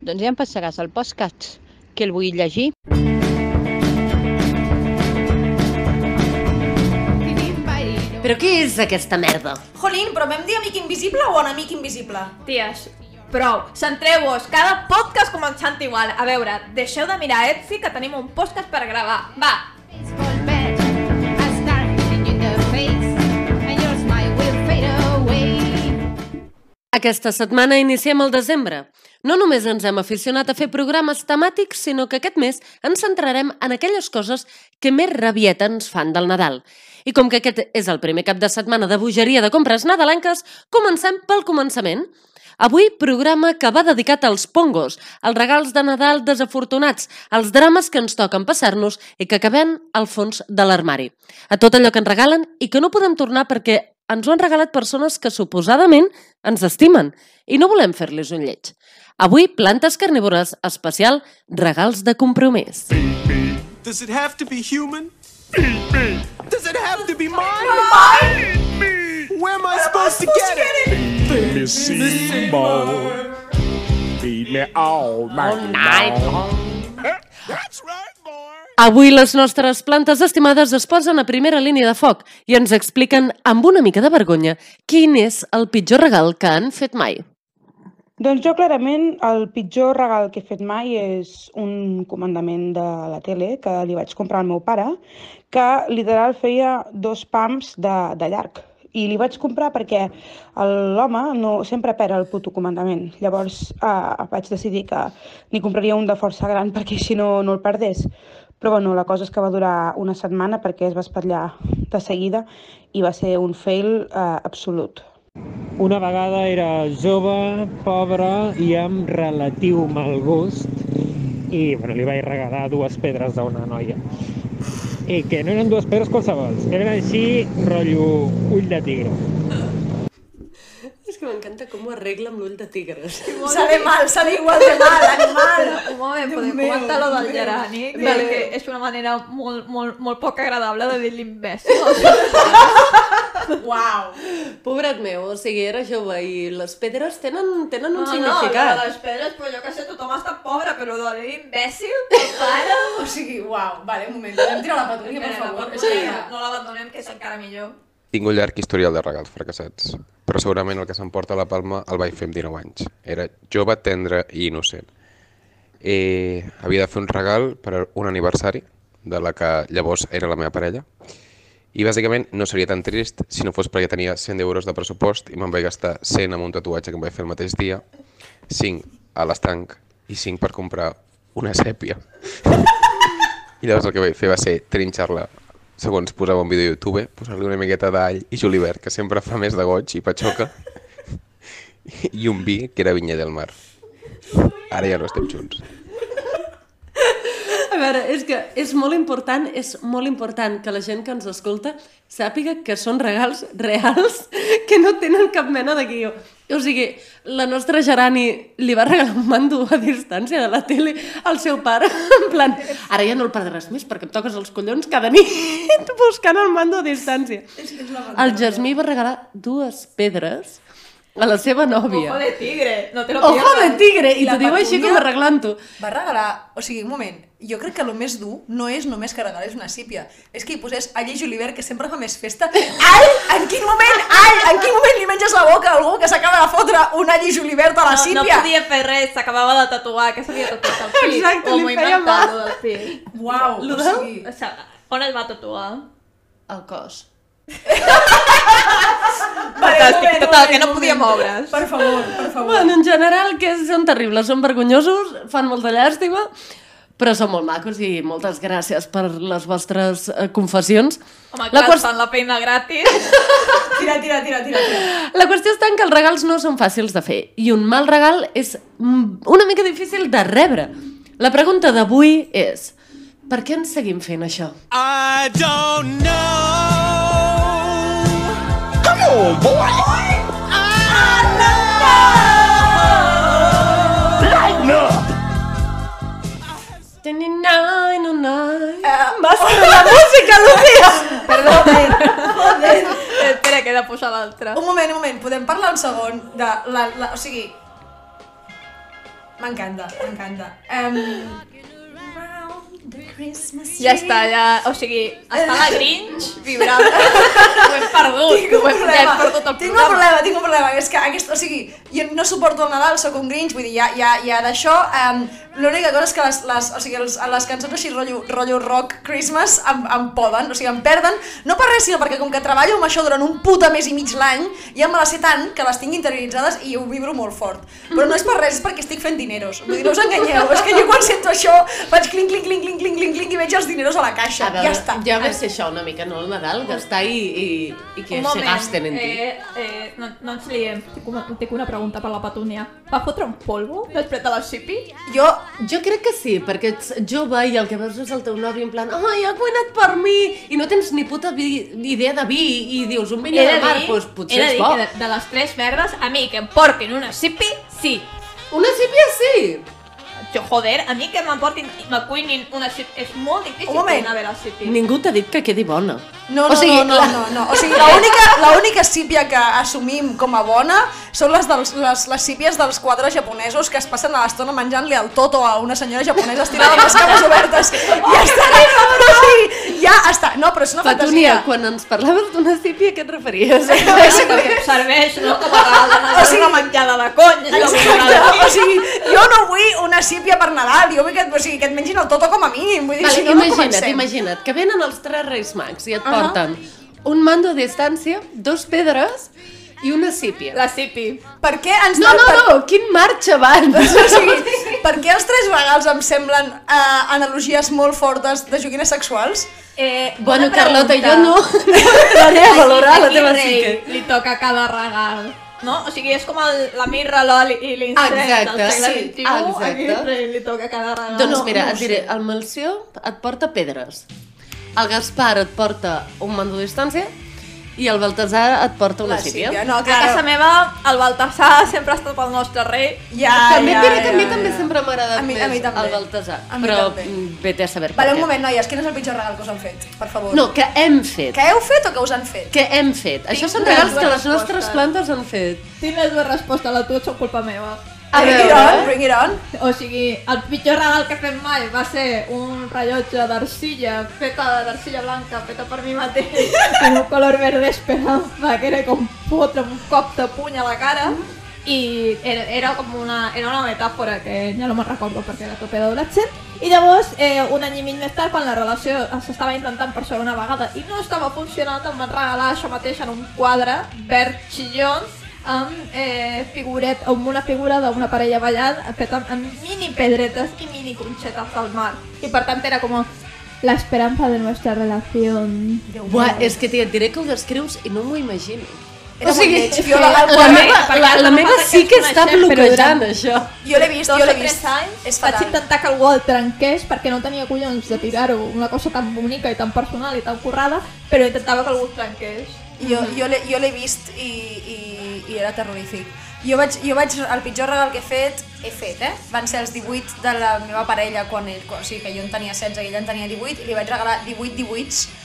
Doncs ja em passaràs el podcast, que el vull llegir. Però què és aquesta merda? Jolín, però vam dir amic invisible o enemic invisible? Ties, prou, centreu-vos, cada podcast començant igual. A veure, deixeu de mirar Etsy que tenim un podcast per gravar. Va, Aquesta setmana iniciem el desembre. No només ens hem aficionat a fer programes temàtics, sinó que aquest mes ens centrarem en aquelles coses que més rabieta ens fan del Nadal. I com que aquest és el primer cap de setmana de bogeria de compres nadalenques, comencem pel començament. Avui, programa que va dedicat als pongos, als regals de Nadal desafortunats, als drames que ens toquen passar-nos i que acabem al fons de l'armari. A tot allò que ens regalen i que no podem tornar perquè ens ho han regalat persones que suposadament ens estimen i no volem fer-los un lleig. Avui, plantes carnívores, especial regals de compromís. Does it have to be human? Does it have to be mine? Where am I supposed to get it? Feed me Seymour. Feed me all night long. That's right. Avui les nostres plantes estimades es posen a primera línia de foc i ens expliquen amb una mica de vergonya quin és el pitjor regal que han fet mai. Doncs jo clarament el pitjor regal que he fet mai és un comandament de la tele que li vaig comprar al meu pare que literal feia dos pams de, de llarg i li vaig comprar perquè l'home no, sempre perd el puto comandament. Llavors eh, vaig decidir que n'hi compraria un de força gran perquè així no, no el perdés. Però bueno, la cosa és que va durar una setmana perquè es va espatllar de seguida i va ser un fail eh, absolut. Una vegada era jove, pobre i amb relatiu mal gust i bueno, li vaig regalar dues pedres a una noia. I que no eren dues pedres qualsevols, eren així, rotllo ull de tigre. Que m'encanta com ho arregla amb l'ull de tigres. Sale mal, sale igual de mal, animal. un moment, podem meu, comentar lo del gerani, meu. perquè és una manera molt, molt, molt poc agradable de dir l'imbècil. Uau. Pobret meu, o sigui, era jove i les pedres tenen, tenen un No, significat. no, les pedres, però jo que sé, tothom està pobre, però de dir imbècil, pare... O sigui, uau, vale, un moment, podem tirar la patulia, per favor. Que... no l'abandonem, que és encara millor. Tinc un llarg historial de regals fracassats, però segurament el que s'emporta la palma el vaig fer amb 19 anys. Era jove, tendre i innocent. Eh, havia de fer un regal per a un aniversari de la que llavors era la meva parella i bàsicament no seria tan trist si no fos perquè tenia 100 euros de pressupost i me'n vaig gastar 100 amb un tatuatge que em vaig fer el mateix dia, 5 a l'estanc i 5 per comprar una sèpia. I llavors el que vaig fer va ser trinxar-la segons posava un vídeo a YouTube, posar-li una miqueta d'all i julivert, que sempre fa més de goig i patxoca, i un vi, que era Vinya del Mar. Ara ja no estem junts. Veure, és que és molt important, és molt important que la gent que ens escolta sàpiga que són regals reals que no tenen cap mena de guió. O sigui, la nostra Gerani li va regalar un mando a distància de la tele al seu pare, en plan, ara ja no el perdràs més perquè em toques els collons cada nit buscant el mando a distància. El Jasmí va regalar dues pedres a la seva nòvia. Ojo de tigre, no te lo Ojo de pierdas. tigre! I t'ho diu així com arreglant-ho. Va regalar... O sigui, un moment, jo crec que el més dur no és només que regalés una sípia, és que hi posés all i julivert, que sempre fa més festa. All! En quin moment, all! En quin moment li menges la boca a algú que s'acaba de fotre un all i julivert a la No, no sípia? podia fer res, s'acabava de tatuar, que s'havia tatuat el pit. Exacte, o li feia mal. Uau, Lo o del- sigui... O sigui, on es va tatuar? El cos. Fantàstic, total, que no podia moure's. Per favor, per favor. Bueno, en general, que són terribles, són vergonyosos, fan molta llàstima, però són molt macos i moltes gràcies per les vostres eh, confessions. Home, La clar, qüest- fan la feina gratis. Tira, tira, tira, tira. tira. La qüestió està en que els regals no són fàcils de fer i un mal regal és mm, una mica difícil de rebre. La pregunta d'avui és per què ens seguim fent això? I don't know. Come on, boy. I know. Lighten up. Basta de la música, Lucía! Perdó, joder. Espera, que he de posar l'altre. Un moment, un moment, podem parlar un segon de la, la, o sigui... M'encanta, m'encanta. Um, Ja està, ja... O sigui, està la Grinch vibrant. ho hem perdut. Tinc un ho hem, ja hem perdut el tinc un programa. problema, tinc un problema, és que aquest, o sigui, jo no suporto el Nadal, sóc un Grinch, vull dir, ja, ja, ja d'això, um, l'única cosa és que les, les, o sigui, els, les cançons així rotllo, rotllo rock Christmas em, em poden, o sigui, em perden, no per res, sinó perquè com que treballo amb això durant un puta mes i mig l'any, ja me les sé tant que les tinc interioritzades i ho vibro molt fort. Però no és per res, és perquè estic fent dineros. Vull dir, no us enganyeu, és que jo quan sento això faig clinc, clinc, clinc, clinc, clinc, clinc, clinc i veig els dineros a la caixa. A veure, ja està. ja ve ser això una mica, no? El Nadal, gastar i, i, i que se gasten en ti. eh, eh, no, no ens liem. Tinc una, tinc una pregunta per la Petúnia. Va fotre un polvo després de la Sipi? Jo, Jo crec que sí, perquè ets jove i el que veus és el teu nòvio en plan ai, ha cuinat per mi, i no tens ni puta vi, idea de vi, i dius un vinya de mar, doncs potser he de és dir bo. que de, de les tres merdes, a mi que em portin una Sipi, sí. Una sípia sí! Jo, joder, a mi que m'emportin i me cuinin una Sipi, és molt difícil Un moment. cuinar bé la. Ningú t'ha dit que quedi bona. No, no, o sigui, no, no, la- no, no. O sigui, l'única sípia que assumim com a bona són les, dels, les, les sípies dels quadres japonesos que es passen a l'estona menjant-li el toto a una senyora japonesa estirada amb les cames obertes. Ja està. Està. No, però és una Petúnia, fantasia. quan ens parlaves d'una sípia, a què et referies? Serveix, no? Com a sigui- una menjada de conya. Exacte. O sigui, jo no vull una sípia per Nadal, jo vull que, o sigui, que et mengin el toto com a mínim. Vull dir, Vale, si no, no imagina't, comencem. imagina't, que venen els tres Reis Mags i et porten un mando a distància, dos pedres i una sípia. La Sipi. Per què ens No, no, per... no, quin marxa abans? O sigui, per què els tres regals em semblen eh, analogies molt fortes de joguines sexuals? Eh, Bueno, Carlota, jo no entraré a valorar la A teva rei psique. li toca cada regal. No? O sigui, és com el, la mirra, l'oli i l'incens Exacte, del segle sí, XXI. A exacte. quin rei li toca cada regal. Doncs no, mira, no et diré, sé. el Melció et porta pedres, el Gaspar et porta un mando a distància i el Baltasar et porta una La sípia. sípia, no, A casa meva, el Baltasar sempre ha estat el nostre rei. Ja, També ja, diré que a mi ja, també ja. sempre m'ha agradat A mi- més a mi també. el Baltasar, A mi però també. mm, vete a saber Vale, per un moment, noies, quin és el pitjor regal que us han fet? Per favor. No, que hem fet. Que heu fet o que us han fet? Que hem fet. Això són regals que les nostres plantes han fet. Tinc les dues respostes, la tua són culpa meva. A bring it veure. on, bring it on. O sigui, el pitjor regal que fet mai va ser un rellotge d'arcilla, feta d'arcilla blanca, feta per mi mateix, en un color verde esperanza, que era com fotre un cop de puny a la cara, i era, era com una, era una metàfora que ja no me'n recordo perquè era tope d'adolescent, i llavors, eh, un any i mig més tard, quan la relació s'estava intentant per segona vegada i no estava funcionant, em van regalar això mateix en un quadre verd xillon amb, eh, figuret, amb una figura d'una parella ballant feta amb, amb mini pedretes i mini conxetes del mar. I per tant era com la esperanza de nuestra relación. Buah, és que tia, et diré que ho descrius i no m'ho imagino. Era molt lleig. Jo la, La, la, meva, la, la meva sí que està bloquejant, això. jo l'he vist, jo o l'he vist. anys És vaig intentar que algú el trenqués perquè no tenia collons de tirar-ho, una cosa tan bonica i tan personal i tan currada, però intentava que algú el trenqués. Jo, jo l'he vist i, i, i era terrorífic. Jo vaig, jo vaig, el pitjor regal que he fet, he fet, eh? Van ser els 18 de la meva parella quan ell, o sigui que jo en tenia 16 i ell en tenia 18 i li vaig regalar 18 18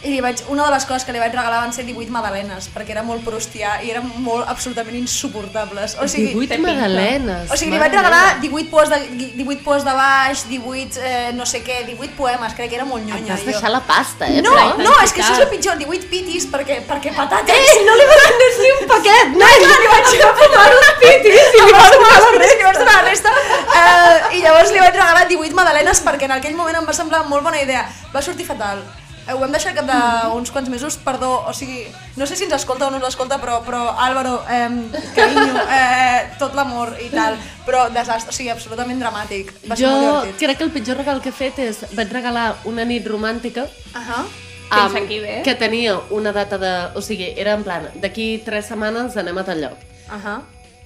i li vaig, una de les coses que li vaig regalar van ser 18 magdalenes perquè era molt prustià i eren molt absolutament insuportables. O sigui, 18 magdalenes. o sigui, li vaig regalar meva. 18 poes de, 18 poes de baix, 18 eh, no sé què, 18 poemes, crec que era molt Et nyonya. vas jo. deixar la pasta, eh? No, no, és que això és el pitjor, 18 pitis perquè, perquè patates. Ei, no li vas donar ni un paquet, nen! Clar, li vaig fumar uns pitis i li vaig donar la resta. Li donar la resta. Uh, I llavors li vaig regalar 18 magdalenes perquè en aquell moment em va semblar molt bona idea. Va sortir fatal. Eh, Ho vam deixar al cap d'uns quants mesos, perdó, o sigui, no sé si ens escolta o no ens escolta, però, però Álvaro, eh, carinyo, eh, tot l'amor i tal, però desastre, o sigui, absolutament dramàtic. Va ser Jo crec que el pitjor regal que he fet és... Vaig regalar una nit romàntica Uh -huh. Fins amb- aquí bé. que tenia una data de... O sigui, era en plan, d'aquí tres setmanes anem a tal lloc. Uh -huh.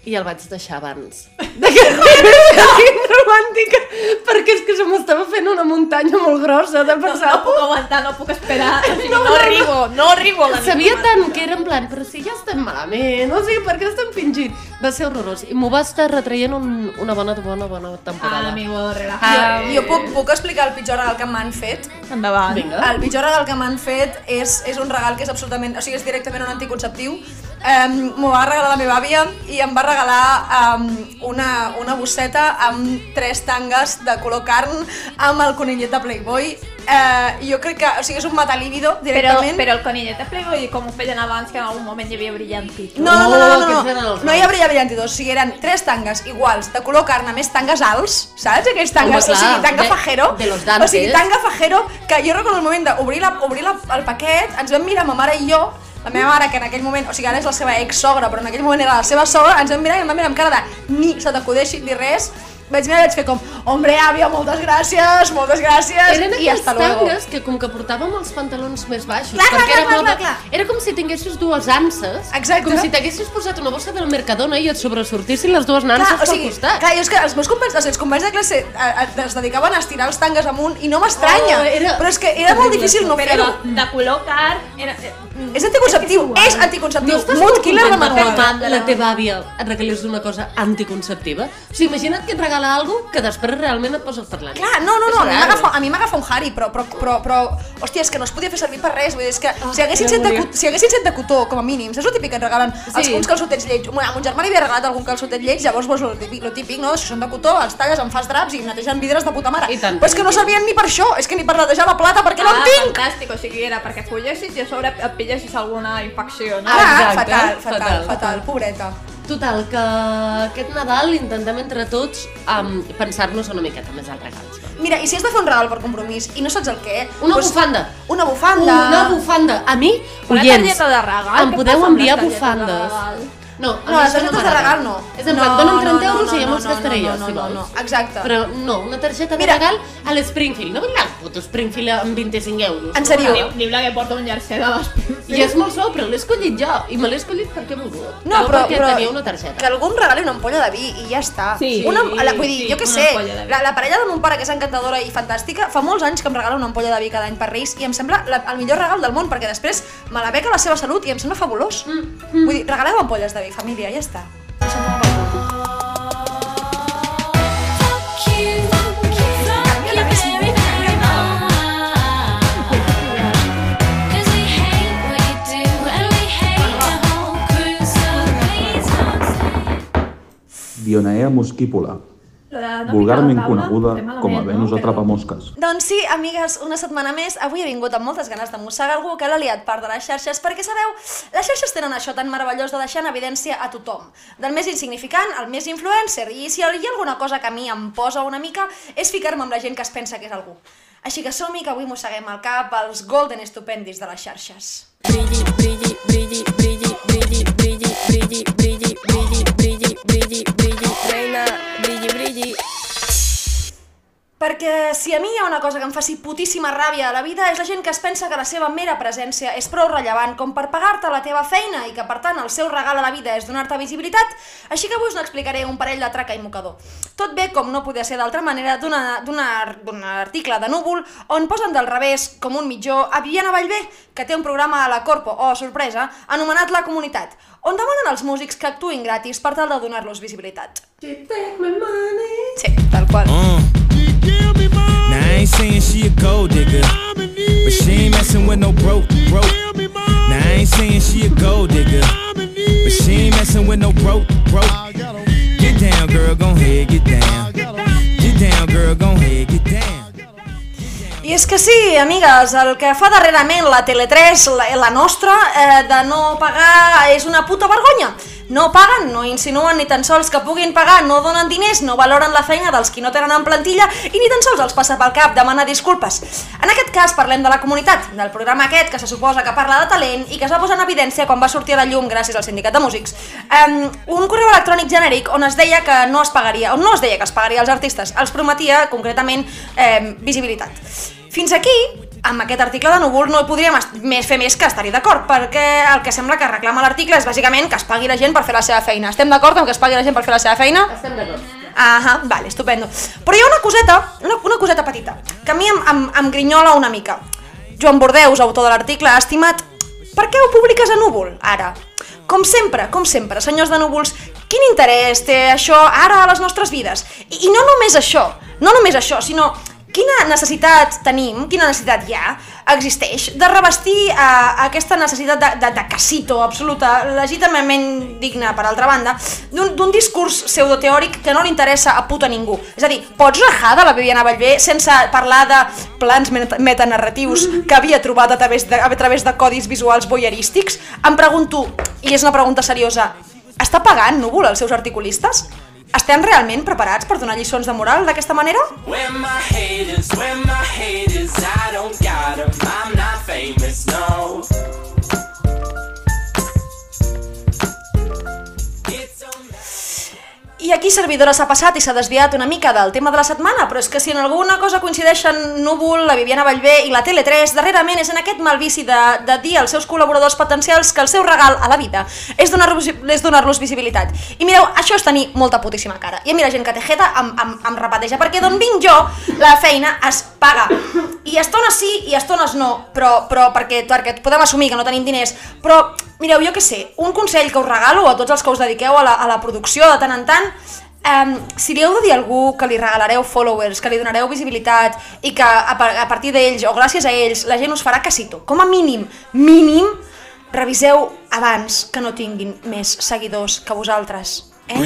I el vaig deixar abans. De que arribi romàntica, perquè és que se m'estava fent una muntanya molt grossa de No, pensar... no puc aguantar, no puc esperar, o sigui, no, no, arribo, no arribo a la Sabia tant que era en plan, però si ja estem malament, o sigui, per què estem fingint? Va ser horrorós. I m'ho va estar retraient un, una bona, bona, bona temporada. Ah, amigo, relaja. Ah, Jo, jo puc, puc explicar el pitjor regal que m'han fet? Endavant. Vinga. El pitjor regal que m'han fet és, és un regal que és absolutament, o sigui, és directament un anticonceptiu um, m'ho va regalar la meva àvia i em va regalar um, una, una bosseta amb tres tangues de color carn amb el conillet de Playboy. Uh, jo crec que, o sigui, és un matalívido Però, directament. però el conillet de Playboy, com ho feien abans, que en algun moment hi havia brillantit. No, no, no, no, no, aquests eren no, els no hi nous. ha brillant brillantitos, o sigui, eren tres tangues iguals, de color carn, a més tangues alts, saps? Aquells tangues, Home, o sigui, clar, tanga de- fajero, de los o dantes. sigui, tanga fajero, que jo recordo el moment d'obrir la, obrir la, el paquet, ens vam mirar ma mare i jo, la meva mare, que en aquell moment, o sigui, ara és la seva ex-sogra, però en aquell moment era la seva sogra, ens vam mirar i em vam mirar amb cara de ni se t'acudeixi ni res, vaig mirar i vaig fer com, hombre, àvia, moltes gràcies, moltes gràcies, Eren i hasta luego. tangues que com que portàvem els pantalons més baixos, Clar, clar, perquè clar, era, clar, moda, clar, era com si tinguessis dues anses, Exacte. com si t'haguessis posat una bossa del Mercadona i et sobresortissin les dues nanses Clar, o pel sigui, costat. clar, jo és que els meus companys, els meus companys de classe a, a, es dedicaven a estirar els tangues amunt i no m'estranya, Oh, era però és que era molt difícil no fer-ho. de, color car... Era, eh, És anticonceptiu, és és anticonceptiu. No estàs Mood molt contenta manual. que la teva àvia et regalés una cosa anticonceptiva? O sigui, imagina't que et regala alguna que després realment et poses per l'ànima. Clar, no, no, no, a mi És m'agafa a mi m'agafa un Harry, però, però, però, però, hòstia, és que no es podia fer servir per res, vull dir, és que si haguessin, ja set de, volia. si haguessin set de cotó, com a mínim, saps el típic que et regalen els, Sí. uns calçotets lleig? Bueno, a mon germà li havia regalat algun calçotet lleig, llavors, pues, lo típic, lo típic, no? Si són de cotó, els talles, en fas draps i netegen vidres de puta mare. I tant, però és que no servien ni per això, és que ni per netejar la plata, perquè no en ah, tinc! fantàstic, o sigui, era perquè follessis i a sobre et pillessis alguna infecció, no? Ah, Exacte, fatal, fatal, fatal. fatal, pobreta. Total, que aquest Nadal intentem entre tots um, pensar-nos una miqueta més als regals. Mira, i si has de fer un regal per compromís i no saps el què... Una doncs- bufanda. Una bufanda. Una bufanda. A mi, Una oients, de regal? em podeu enviar bufandes. No, a No, les targetes de m'agrada. regal no. És en plan, dona'm 30 euros i ja me'ls no, gastaré no, jo, no, si no, vols. no, exacte. Però no, una targeta de Mira. regal a l'Springfield. No vull la puto Springfield amb 25 euros. En sèrio? Diu, diu la que porta un jersei de les I és molt suau, però l'he escollit jo. I me l'he escollit perquè he volgut. No, no però, perquè però tenia una que targeta. algú em regali una ampolla de vi i ja està. Sí, una, la, vull dir, sí, jo què sé, de la, la parella de mon pare, que és encantadora i fantàstica, fa molts anys que em regala una ampolla de vi cada any per Reis i em sembla la, el millor regal del món, perquè després me la beca la seva salut i em sembla fabulós. Mm. Vull dir, regaleu ampolles de vi, família, ja està. Això em sembla fabulós. Dionaea muscípula, vulgarment coneguda com a Venus atrapamosques. Doncs sí, amigues, una setmana més. Avui he vingut amb moltes ganes de mossegar algú que l'ha liat part de les xarxes, perquè sabeu, les xarxes tenen això tan meravellós de deixar en evidència a tothom. Del més insignificant al més influencer, i si hi ha alguna cosa que a mi em posa una mica és ficar-me amb la gent que es pensa que és algú. Així que som-hi, que avui mosseguem el cap als golden estupendis de les xarxes. Perquè si a mi hi ha una cosa que em faci putíssima ràbia a la vida és la gent que es pensa que la seva mera presència és prou rellevant com per pagar-te la teva feina i que per tant el seu regal a la vida és donar-te visibilitat, així que avui us n'explicaré un parell de traca i mocador. Tot bé com no podia ser d'altra manera d'un article de Núvol on posen del revés com un mitjó a Viviana Vallvé, que té un programa a la Corpo, oh sorpresa, anomenat La Comunitat, on demanen als músics que actuïn gratis per tal de donar-los visibilitat. Sí, tal qual. I ain't saying she a gold digger, but she ain't messing with no broke, broke. Now I ain't saying she a gold digger, but she ain't messing with no broke, broke. Get down, girl, gon' ahead, get down. Get down, girl, gon' ahead, get down. I és que sí, amigues, el que fa darrerament la Tele3, la, la nostra, eh, de no pagar és una puta vergonya. No paguen, no insinuen ni tan sols que puguin pagar, no donen diners, no valoren la feina dels qui no tenen en plantilla i ni tan sols els passa pel cap demanar disculpes. En aquest cas parlem de la comunitat, del programa aquest que se suposa que parla de talent i que es va posar en evidència quan va sortir a la llum gràcies al sindicat de músics. Um, un correu electrònic genèric on es deia que no es pagaria, on no es deia que es pagaria als artistes, els prometia concretament eh, visibilitat. Fins aquí, amb aquest article de Núvol no podríem més fer més que estar-hi d'acord, perquè el que sembla que reclama l'article és bàsicament que es pagui la gent per fer la seva feina. Estem d'acord amb que es pagui la gent per fer la seva feina? Estem d'acord. Ahà, vale, estupendo. Però hi ha una coseta, una, una coseta petita, que a mi em, em, em grinyola una mica. Joan Bordeus, autor de l'article, ha estimat per què ho publiques a Núvol, ara? Com sempre, com sempre, senyors de Núvols, quin interès té això ara a les nostres vides? I, i no només això, no només això, sinó quina necessitat tenim, quina necessitat hi ha, existeix, de revestir uh, aquesta necessitat de, de, de casito absoluta, legítimament digna, per altra banda, d'un discurs pseudoteòric que no li interessa a puta ningú. És a dir, pots rajar de la Viviana Vallvé sense parlar de plans meta- metanarratius que havia trobat a través de, a través de codis visuals voyeurístics? Em pregunto, i és una pregunta seriosa, està pagant Núvol els seus articulistes? Estem realment preparats per donar lliçons de moral d'aquesta manera? Where I aquí servidora s'ha passat i s'ha desviat una mica del tema de la setmana, però és que si en alguna cosa coincideixen Núvol, la Viviana Vallvé i la Tele3, darrerament és en aquest mal vici de, de dir als seus col·laboradors potencials que el seu regal a la vida és donar-los és donar-los visibilitat. I mireu, això és tenir molta putíssima cara. I a mi la gent que té jeta em, em, em repeteja, perquè d'on vinc jo, la feina es paga. I estones sí i estones no, però, però perquè, perquè podem assumir que no tenim diners, però mireu, jo què sé, un consell que us regalo a tots els que us dediqueu a la, a la producció de tant en tant, um, si li heu de dir a algú que li regalareu followers, que li donareu visibilitat i que a, a partir d'ells o gràcies a ells la gent us farà casito, com a mínim, mínim, reviseu abans que no tinguin més seguidors que vosaltres. Eh?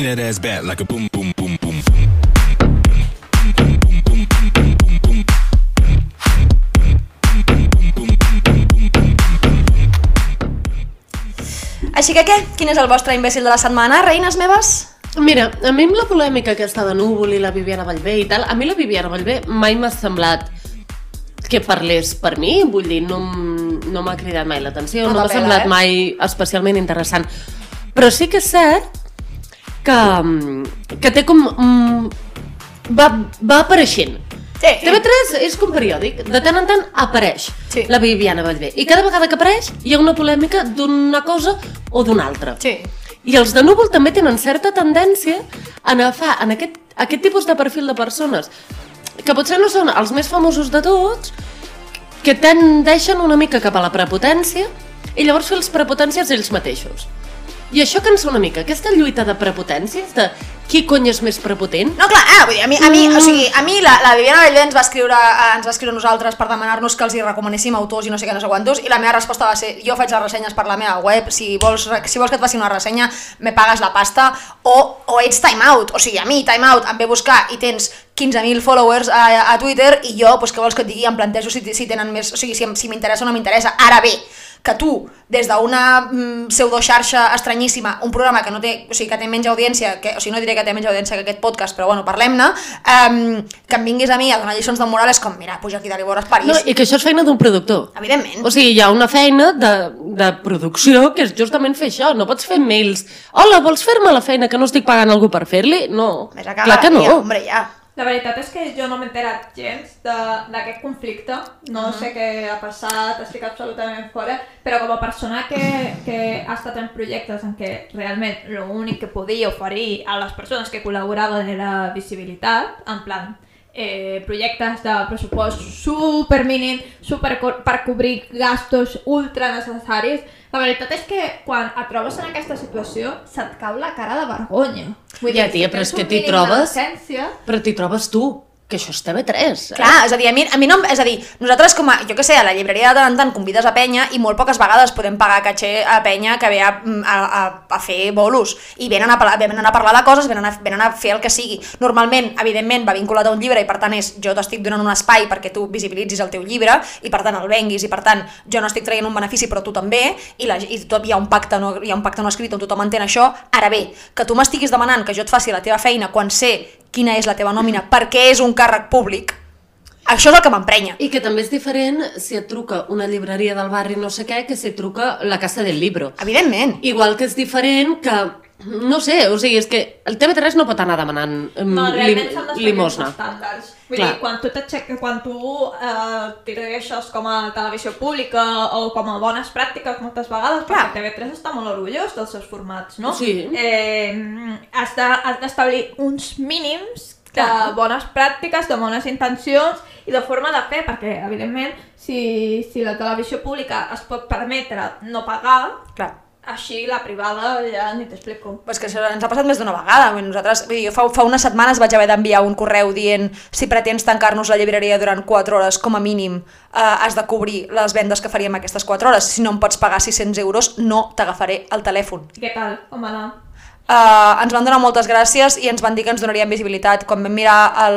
Així que què? Quin és el vostre imbècil de la setmana, reines meves? Mira, a mi amb la polèmica aquesta de Núvol i la Viviana Vallvé i tal, a mi la Viviana Vallvé mai m'ha semblat que parlés per mi, vull dir, no, no m'ha cridat mai l'atenció, No no m'ha semblat eh? mai especialment interessant. Però sí que és cert que, que té com... mm, Va, va apareixent. Sí. TV3 és com periòdic, de tant en tant apareix Sí. la Viviana Vallvé. I cada vegada que apareix hi ha una polèmica d'una cosa o d'una altra. Sí. I els de Núvol també tenen certa tendència a agafar en aquest, aquest tipus de perfil de persones que potser no són els més famosos de tots, que tendeixen una mica cap a la prepotència i llavors fer els prepotències ells mateixos. I això cansa una mica, aquesta lluita de prepotències, de qui cony és més prepotent, No, clar, ah, vull dir, a mi, a mi, o sigui, a mi la, la Viviana Bellvé ens va escriure, eh, ens va escriure a nosaltres per demanar-nos que els hi recomanéssim autors i no sé què, no sé quantos, i la meva resposta va ser, jo faig les ressenyes per la meva web, si vols, si vols que et faci una ressenya, me pagues la pasta, o, o ets time out, o sigui, a mi time out em ve buscar i tens 15.000 followers a, a Twitter i jo, doncs, què vols que et digui, em plantejo si, si tenen més, o sigui, si, si m'interessa o no m'interessa. Ara bé, que tu, des d'una mm, pseudoxarxa estranyíssima, un programa que no té, o sigui, que té menys audiència, que, o sigui, no diré que té menys audiència que aquest podcast, però bueno, parlem-ne, um, que em vinguis a mi a donar lliçons de moral és com, mira, puja aquí i veuràs París. no, i que això és feina d'un productor. Evidentment. O sigui, hi ha una feina de, de producció que és justament fer això. No pots fer mails. Hola, vols fer-me la feina que no estic pagant algú per fer-li? No, Ves a clar que no. tia, hombre, ja. La veritat és que jo no m'he enterat gens de- d'aquest conflicte, no sé què ha passat, estic absolutament fora, però com a persona que, que ha estat en projectes en què realment l'únic que podia oferir a les persones que col·laboraven era visibilitat, en plan eh, projectes de pressupost super mínim, super per cobrir gastos ultra necessaris, la veritat és que quan et trobes en aquesta situació se't cau la cara de vergonya. Ja, si tia, però tens és que t'hi trobes- Però t'hi trobes tu, que això és TV3. Eh? Clar, és a dir, a mi, a mi no, és a dir, nosaltres com a, jo que sé, a la llibreria de tant tant convides a penya i molt poques vegades podem pagar caché a penya que ve a, a, a, a fer bolos i venen a, venen a parlar de coses, venen a, venen a fer el que sigui. Normalment, evidentment, va vinculat a un llibre i per tant és, jo t'estic donant un espai perquè tu visibilitzis el teu llibre i per tant el venguis i per tant jo no estic traient un benefici però tu també i, la, i tot, hi, ha un pacte no, hi ha un pacte no escrit on tothom entén això. Ara bé, que tu m'estiguis demanant que jo et faci la teva feina quan sé quina és la teva nòmina perquè és un càrrec públic, això és el que m'emprenya. I que també és diferent si et truca una llibreria del barri no sé què que si et truca la Casa del Libro. Evidentment. Igual que és diferent que, no sé, o sigui, és que el TV3 no pot anar demanant um, No, lim, uns limosna. estàndards. Vull Clar. dir, quan tu, quan tu eh, t'irreixes com a televisió pública o com a bones pràctiques moltes vegades, Clar. perquè TV3 està molt orgullós dels seus formats, no? Sí. Eh, has de- has d'establir uns mínims de Clar. bones pràctiques, de bones intencions i de forma de fer, perquè, evidentment, si, si la televisió pública es pot permetre no pagar, Clar. Així, la privada, ja ni t'explico. Pues que això ens ha passat més d'una vegada. Nosaltres, vull dir, jo fa, fa unes setmanes vaig haver d'enviar un correu dient si pretens tancar-nos la llibreria durant 4 hores, com a mínim, eh, has de cobrir les vendes que faríem aquestes 4 hores. Si no em pots pagar 600 euros, no t'agafaré el telèfon. I què tal? Com va anar? Uh, ens van donar moltes gràcies i ens van dir que ens donarien visibilitat. Quan vam mirar el,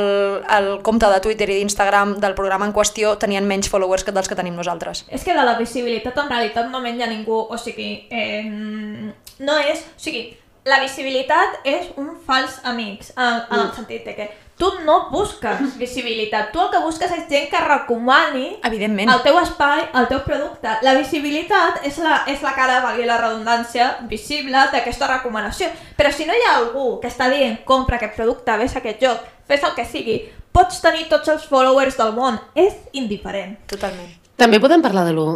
el compte de Twitter i d'Instagram del programa en qüestió, tenien menys followers que dels que tenim nosaltres. És que de la visibilitat en realitat no menja ningú, o sigui, eh, no és... O sigui, la visibilitat és un fals amics, en, en el sentit de que tu no busques visibilitat, tu el que busques és gent que recomani Evidentment. el teu espai, el teu producte. La visibilitat és la, és la cara, valgui la redundància, visible d'aquesta recomanació. Però si no hi ha algú que està dient compra aquest producte, ves a aquest joc, fes el que sigui, pots tenir tots els followers del món, és indiferent. Totalment. També podem parlar de lo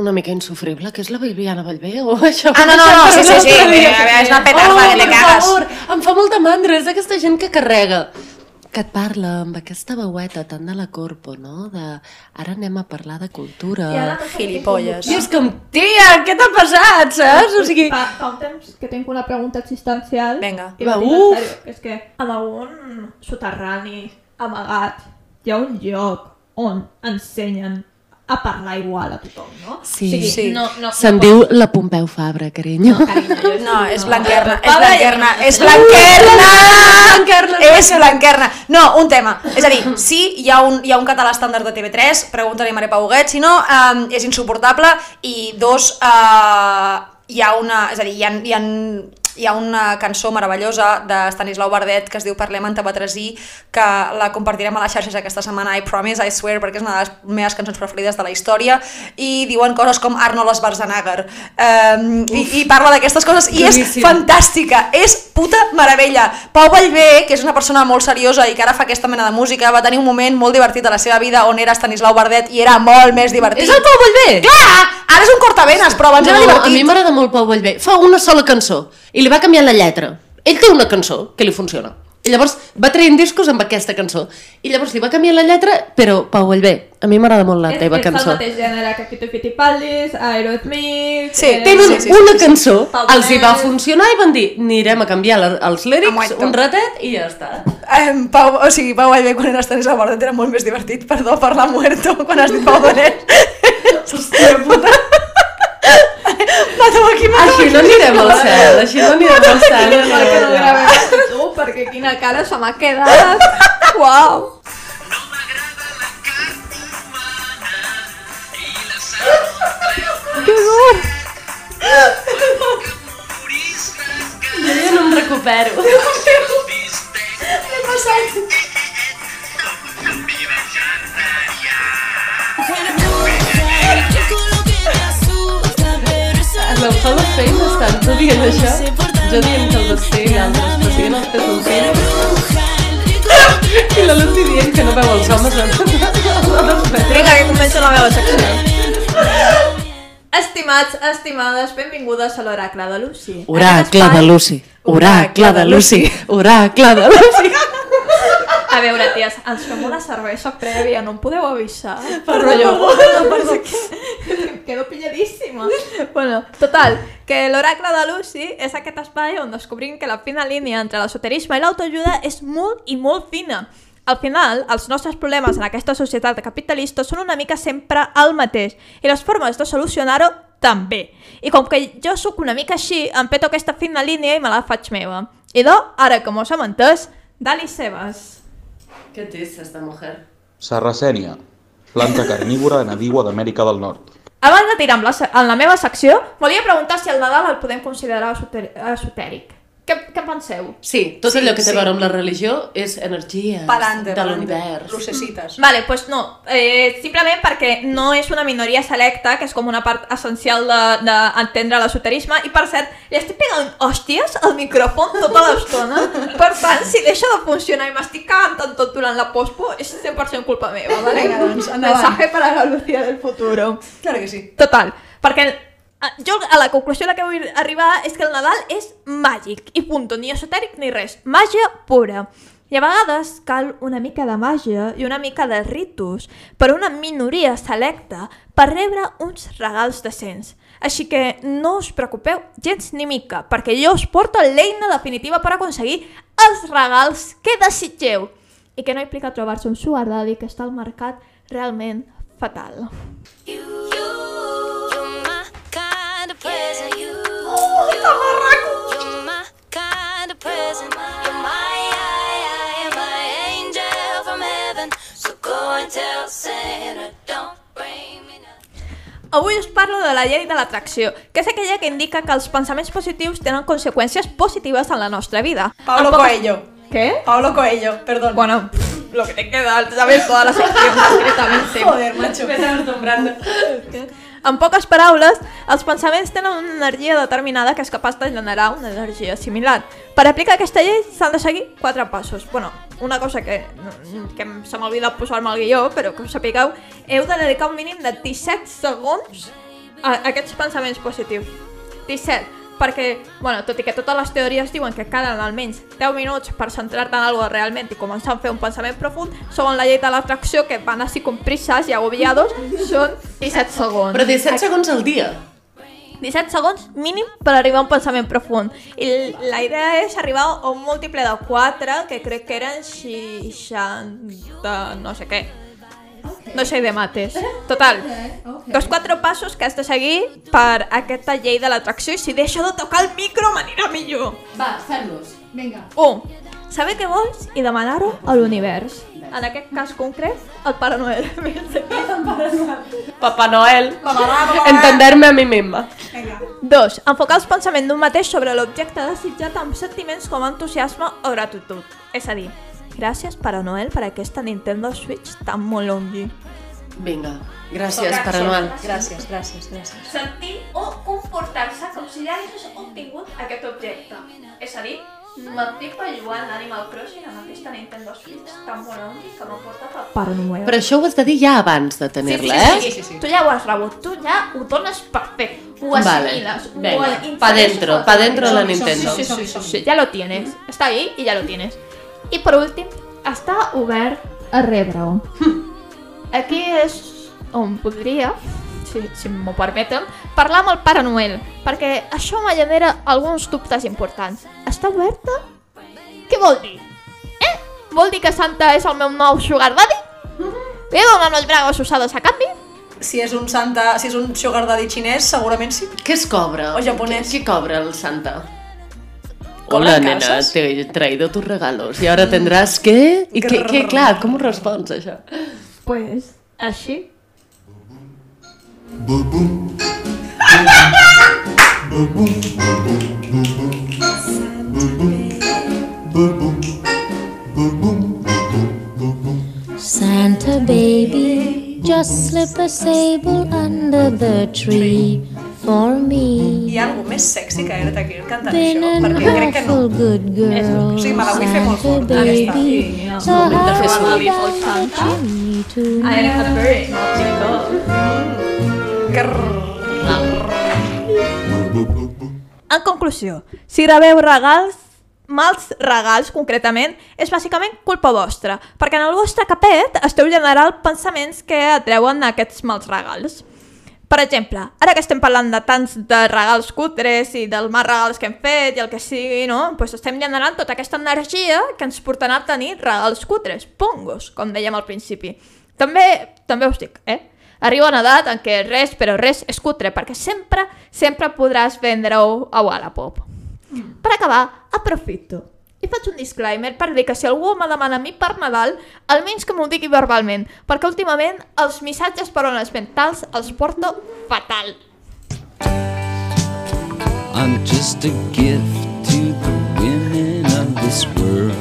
una mica insufrible, que és la Viviana Vallvé, o això? Ah, no, no, no, sí, sí, sí, a veure, és una petarda, oh, que te cagues. Favor, em fa molta mandra, és aquesta gent que carrega que et parla amb aquesta veueta tan de la corpo, no? De ara anem a parlar de cultura. I ara Gilipolles. I és com, tia, què t'ha passat, saps? O sigui, Fa, fa un temps que tinc una pregunta existencial. Vinga. I va, uf. sèrio, que és que en algun soterrani amagat hi ha un lloc on ensenyen a parlar igual a tothom, no? Sí. o sigui, Sí. No, no, se'n no diu la Pompeu Fabra, carinyo. No, és blanquerna, és blanquerna, gent. és blanquerna! Blanquerna, És blanquerna. No, un tema. És a dir, sí, hi ha un, hi ha un català estàndard de TV3, pregunta-li a Maria Pau Huguet, si no, eh, és insuportable, i dos, eh, hi ha una... És a dir, hi ha, hi ha, hi ha una cançó meravellosa de Stanislau Bardet que es diu Parlem en Tabatresí, que la compartirem a les xarxes aquesta setmana, I promise, I swear, perquè és una de les meves cançons preferides de la història, i diuen coses com Arnold Schwarzenegger, um, i, i parla d'aquestes coses, i és Duríssim. fantàstica, és puta meravella. Pau Vallvé, que és una persona molt seriosa i que ara fa aquesta mena de música, va tenir un moment molt divertit de la seva vida on era Stanislau Bardet i era molt més divertit. És el Pau Vallvé? Clar! Ara és un cortavenes, però abans era No, a divertit. mi m'agrada molt Pau Vallvé. Fa una sola cançó i li va canviar la lletra. Ell té una cançó que li funciona. I llavors va traient discos amb aquesta cançó. I llavors li va canviar la lletra, però Pau Vallvé, a mi m'agrada molt la és, teva és cançó. el mateix gènere que Fito Fitipaldis, Aerosmith... Sí, eh, Tenen Sí, sí, sí, una sí, sí. cançó, Pau els hi va funcionar i van dir anirem a canviar la, els lírics un ratet i ja està. Eh, Pau, o sigui, Pau Vallvé quan era Stanislau Bardet era molt més divertit, perdó per la muerto, quan has dit Pau Donés. Hòstia puta. Mata'm aquí, mata'm Així no anirem al cel, així no anirem al cel. No perquè quina cara se m'ha quedat. Uau! Que dur! Jo ja no em recupero. En el Hall of Fame estan tu dient això, jo dient que el Basté i altres presiguen els pezoncillos i la Lucy dient que no veu els homes Vinga, que comença la meva secció. Estimats, estimades, benvingudes a l'Oracle de Lucy. Oracle de Lucy, oracle de Lucy, oracle de Lucy. A veure, ties, ens fem una cervesa prèvia, no em podeu avisar? Per Rotllo, favor. no, perdó, que quedo pilladíssima. Bueno, total, que l'oracle de Lucy és aquest espai on descobrim que la fina línia entre l'esoterisme i l'autoajuda és molt i molt fina. Al final, els nostres problemes en aquesta societat capitalista són una mica sempre el mateix i les formes de solucionar-ho també. I com que jo sóc una mica així, em peto aquesta fina línia i me la faig meva. I do, ara que mos hem entès, Dali Sebas. Què és esta mujer? Sarracènia, planta carnívora nadiua d'Amèrica del Nord. Abans de tirar amb la, en la meva secció, volia preguntar si el Nadal el podem considerar esoter- esotèric. Què, què en penseu? Sí, tot Sí, allò que té sí. a veure amb la religió és energia Pa'lante, de l'univers. Lucecites. Vale, pues no, eh, simplement perquè no és una minoria selecta, que és com una part essencial d'entendre de, d'entendre l'esoterisme, i per cert, li estic pegant hòsties al micròfon tota l'estona, per tant, si deixa de funcionar i m'estic cagant tant tot durant la pospo, és 100% culpa meva, vale? Vinga, doncs, endavant. Mensaje para la Lucía del futuro. Claro que sí. Total, perquè jo a la conclusió a la que vull arribar és que el Nadal és màgic, i punto, ni esotèric ni res, màgia pura. I a vegades cal una mica de màgia i una mica de ritus per una minoria selecta per rebre uns regals decents. Així que no us preocupeu gens ni mica, perquè jo us porto l'eina definitiva per aconseguir els regals que desitgeu i que no implica trobar-se un sugar daddy que està al mercat realment fatal. Avui us parlo de la llei de l'atracció, que és aquella que indica que els pensaments positius tenen conseqüències positives en la nostra vida. Pablo poques- Coelho. ¿Qué? Pablo Coelho, perdón. Bueno, pff, lo que te queda, sabes toda la sección concretamente. Joder, macho. Vés acostumbrant. En poques paraules, els pensaments tenen una energia determinada que és capaç de generar una energia similar. Per aplicar aquesta llei s'han de seguir quatre passos. Bueno, una cosa que, que se m'ha oblidat posar-me al guió, però que us sapigueu, heu de dedicar un mínim de 17 segons a aquests pensaments positius. 17, perquè, bueno, tot i que totes les teories diuen que calen almenys 10 minuts per centrar-te en alguna realment i començar a fer un pensament profund, segons la llei de l'atracció, que van així com prisses i agobiados, són 17 segons. Però 17 segons al dia. 17 segons mínim per arribar a un pensament profund. I la idea és arribar a un múltiple de 4, que crec que eren 60... no sé què. No sé de mates. Total, dos quatre passos que has de seguir per aquesta llei de l'atracció i si deixo de tocar el micro m'anirà millor. Va, fem-los. Vinga. 1. Saber què vols i demanar-ho a l'univers. En aquest cas concret, el Pare Noel. Papà Noel. Entenderme a mi misma. 2. Enfocar els pensaments d'un mateix sobre l'objecte desitjat amb sentiments com entusiasme o gratitud. És a dir, gràcies Pare Noel per aquesta Nintendo Switch tan molongi. Vinga, gràcies, Pare Noel. Gràcies, gràcies, gràcies. Sentir o comportar-se com si ja hagués obtingut aquest objecte. És a dir, m'estic jugant l'Animal Crossing amb aquesta Nintendo Switch tan molongi que portat el Pare Noel. Però això ho has de dir ja abans de tenir-la, eh? Tu ja ho has rebut, tu ja ho dones per fet, ho Vale, assimiles, venga, ho pa dentro, pa dentro de la. Nintendo. Sí, sí, sí, sí, sí, ya lo tienes, está ahí y ya lo tienes. I per últim, està obert a rebre-ho. Aquí és on podria, si, si m'ho permeten, parlar amb el Pare Noel, perquè això me genera alguns dubtes importants. Està oberta? Què vol dir? Eh? Vol dir que Santa és el meu nou sugar daddy? Ve donant els bragos usados a canvi? Si és un santa, si és un sugar daddy xinès, segurament sí. Què es cobra? O japonès. Què, què cobra el Santa? Hola, nena, cases? te he traído tus regalos y ahora tendrás que... I què, què, clar, com ho respons, això? Pues, així. Santa baby, just slip a sable under the tree for me. Hi ha algú més sexy que Greta Kirk cantant Been això? an Perquè crec que no. awful good girl, O sigui, me la vull fer molt forta, aquesta. baby. És So moment de fer about you to I am a very naughty En conclusió, si rebeu regals, mals regals concretament, és bàsicament culpa vostra, perquè en el vostre capet esteu generant pensaments que atreuen aquests mals regals. Per exemple, ara que estem parlant de tants de regals cutres i dels mals regals que hem fet i el que sigui, no? Pues estem generant tota aquesta energia que ens portarà a tenir regals cutres, pongos, com dèiem al principi. També, també us dic, eh? Arriba una edat en què res, però res és cutre, perquè sempre, sempre podràs vendre-ho a Wallapop. Per acabar, aprofito i faig un disclaimer per dir que si algú me demana a mi per Nadal, almenys que m'ho digui verbalment, perquè últimament els missatges per ones mentals els porto fatal. I'm just a gift to the women of this world.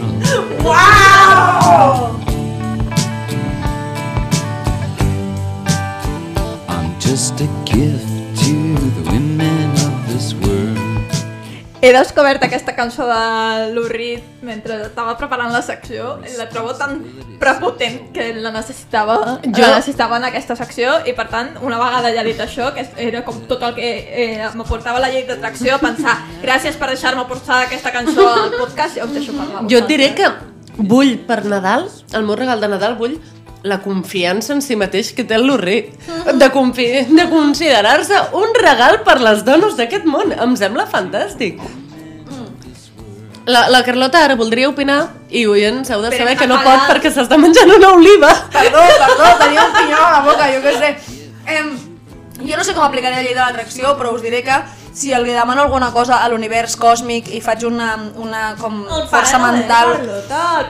Wow! I'm just a gift to the women of this world. He descobert aquesta cançó de Lou Reed mentre estava preparant la secció i la trobo tan prepotent que la necessitava, jo... La necessitava en aquesta secció i per tant, una vegada ja dit això, que era com tot el que eh, m'aportava la llei d'atracció, a pensar gràcies per deixar-me portar aquesta cançó al podcast i us deixo parlar. Jo et diré que vull per Nadal, el meu regal de Nadal, vull la confiança en si mateix que té el Lurri. De, confi de considerar-se un regal per les dones d'aquest món. Em sembla fantàstic. La, la Carlota ara voldria opinar i oients heu de saber que no pot perquè s'està menjant una oliva. Perdó, perdó, tenia un pinyó a la boca, jo què sé. Em, jo no sé com aplicaré la llei de l'atracció, però us diré que si li demano alguna cosa a l'univers còsmic i faig una, una com força mental...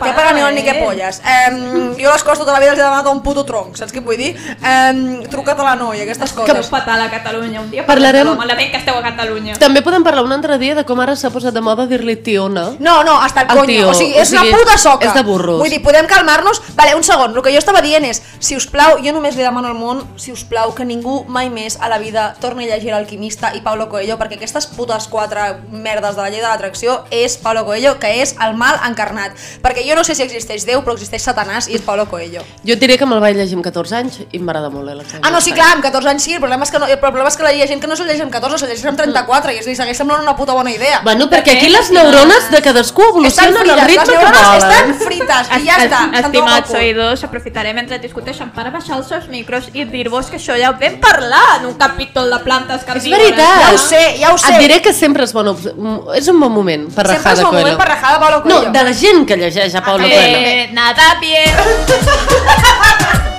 Que para ni ni que polles. Um, jo les coses tota la vida els he demanat un puto tronc, saps què vull dir? Um, truca't a la noia, aquestes Que coses. fatal a Catalunya un dia. Parlarem- Lo malament que esteu a Catalunya. També podem parlar un altre dia de com ara s'ha posat de moda dir-li tiona. No, no, hasta el Al coño. tio, o sigui, o és sigui, una puta soca. és de burros. Vull dir, podem calmar-nos? Vale, un segon. El que jo estava dient és, si us plau, jo només li demano al món, si us plau, que ningú mai més a la vida torni a llegir l'Alquimista i Paulo Coelho, perquè aquestes putes quatre merdes de la llei de l'atracció és Paulo Coelho, que és el mal encarnat. Perquè jo no sé si existeix Déu, però existeix Satanàs i és Paulo Coelho. Jo diré que me'l vaig llegir amb 14 anys i m'agrada molt eh, la Ah, no, sí, clar, amb 14 anys sí, el problema és que, no, el problema és que la gent que no se'l llegeix amb 14, se'l llegeix amb 34, i és dir, segueix semblant una puta bona idea. Bueno, perquè aquí les neurones de cadascú evolucionen al ritme les que neurones volen. estan frites i ja està. Estimats oïdors, aprofitaré mentre discuteixen per baixar els seus micros i dir-vos que això ja ho vam parlar en un capítol de plantes És carnívores. veritat. Ja ho sé, ja ho sé. Et diré que sempre és, bona, op- és un bon moment per Sempre rajar és de un Coelho. moment per rajar de Paulo Coelho. No, de la gent que llegeix a Paulo Coelho. Eh, nada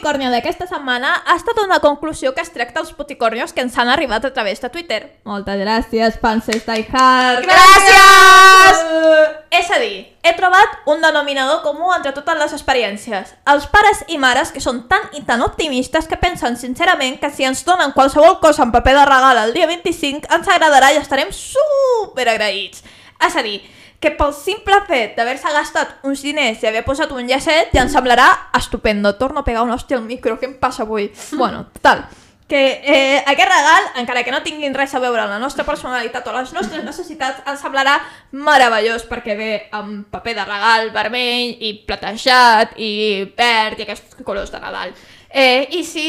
El puticornio d'aquesta setmana ha estat una conclusió que es tracta dels puticornios que ens han arribat a través de Twitter. Moltes gràcies, Panses Die Hard. Gràcies! És a dir, he trobat un denominador comú entre totes les experiències. Els pares i mares que són tan i tan optimistes que pensen sincerament que si ens donen qualsevol cosa en paper de regal el dia 25 ens agradarà i estarem super agraïts. És a dir, que pel simple fet d'haver-se gastat uns diners i haver posat un llacet ja ens semblarà estupendo. Torno a pegar un hòstia al micro, què em passa avui? Bueno, total, que eh, aquest regal, encara que no tinguin res a veure amb la nostra personalitat o les nostres necessitats, ens semblarà meravellós perquè ve amb paper de regal vermell i platejat i verd i aquests colors de Nadal. Eh, I si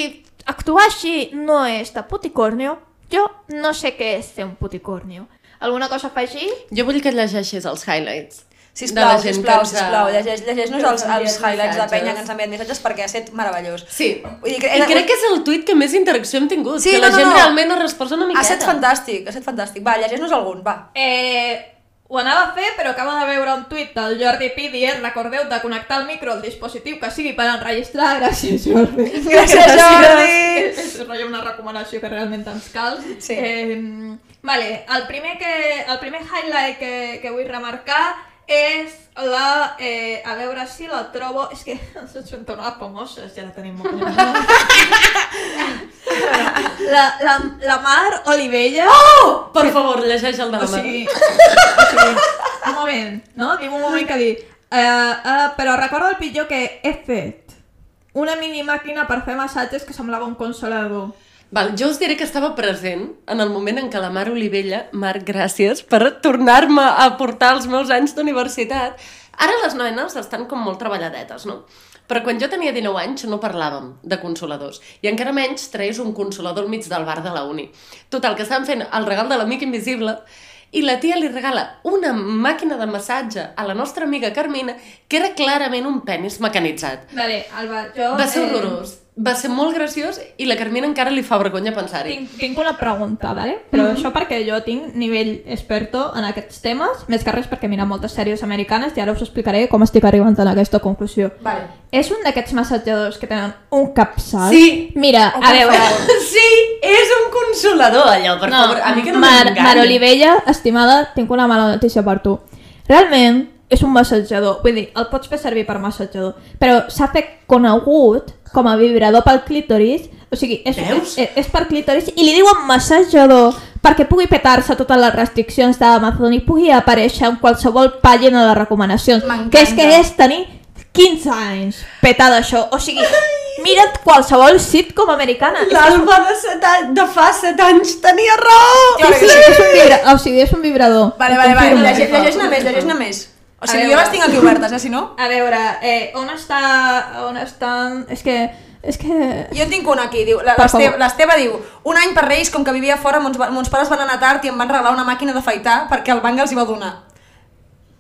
actuar així no és de puticornio, jo no sé què és ser un puticornio. Alguna cosa a afegir? Jo vull que et llegeixis els highlights. Sisplau, de la gent sisplau, que ens sisplau, llegeix, llegeix-nos que ens els, els highlights de penya que ens han enviat missatges perquè ha estat meravellós. Sí, Vull dir, I crec que és el tuit que més interacció hem tingut, Sí, que no, la no, gent no. realment ha respost una miqueta. Ha estat fantàstic, ha estat fantàstic. Va, llegeix-nos algun, va. Eh, ho anava a fer, però acabo de veure un tuit del Jordi Pi dient recordeu de connectar el micro al dispositiu que sigui per enregistrar. Gràcies, Jordi. Gràcies, Jordi. És rotllo una recomanació que realment ens cal. Sí. Eh, vale, el primer, que, el primer highlight que, que vull remarcar és la... Eh, a veure si la trobo... És que ens són tornades famoses, ja la tenim molt la, la, la Mar Olivella... Oh! Per favor, llegeix el de la O Mar. sigui, o sigui, un moment, no? Diu un moment que dir... Uh, uh, però recordo el pitjor que he fet. Una mini màquina per fer massatges que semblava un consolador. Val, jo us diré que estava present en el moment en què la Mar Olivella, Marc, gràcies per tornar-me a portar els meus anys d'universitat. Ara les nenes estan com molt treballadetes, no? Però quan jo tenia 19 anys no parlàvem de consoladors. I encara menys treies un consolador al mig del bar de la uni. Total, que estàvem fent el regal de l'amic invisible i la tia li regala una màquina de massatge a la nostra amiga Carmina que era clarament un penis mecanitzat. Vale, Alba, jo... Va ser eh, horrorós. Va ser molt graciós i la Carmina encara li fa vergonya pensar-hi. Tinc, tinc una pregunta, vale? Però Mhm. això perquè jo tinc nivell experto en aquests temes, més que res perquè mira moltes sèries americanes i ara us explicaré com estic arribant a aquesta conclusió. Vale. És un d'aquests massatjadors que tenen un capçal? Sí. Mira, Oh, a veure... Sí, és un consolador allò, per favor. A mi que no Mar, m'enganyi. Mar Olivella, estimada, tinc una mala notícia per tu. Realment, és un massatjador. Vull dir, el pots fer servir per massatjador. Però s'ha fet conegut com a vibrador pel clítoris. O sigui, és, és, és per clítoris i li diuen massatjador perquè pugui petar-se totes les restriccions d'Amazon i pugui aparèixer en qualsevol pàgina de recomanacions. Que és que és tenir 15 anys petada això. O sigui, mira't qualsevol sitcom americana. L'Alba de, set anys, de fa 7 anys tenia raó! Sí, sí, sí. és un vibra... o sigui, és un vibrador. Vale, vale, vale, llegeix-ne més, llegeix-ne més. O sigui, veure. jo les tinc aquí obertes, eh, si no? A veure, eh, on està... On estan... És que És que... Jo tinc una aquí, diu, l'Esteve l'Esteve diu, un any per Reis, com que vivia fora, mons, mons pares van anar tard i em van regalar una màquina d'afaitar perquè el banc els hi va donar.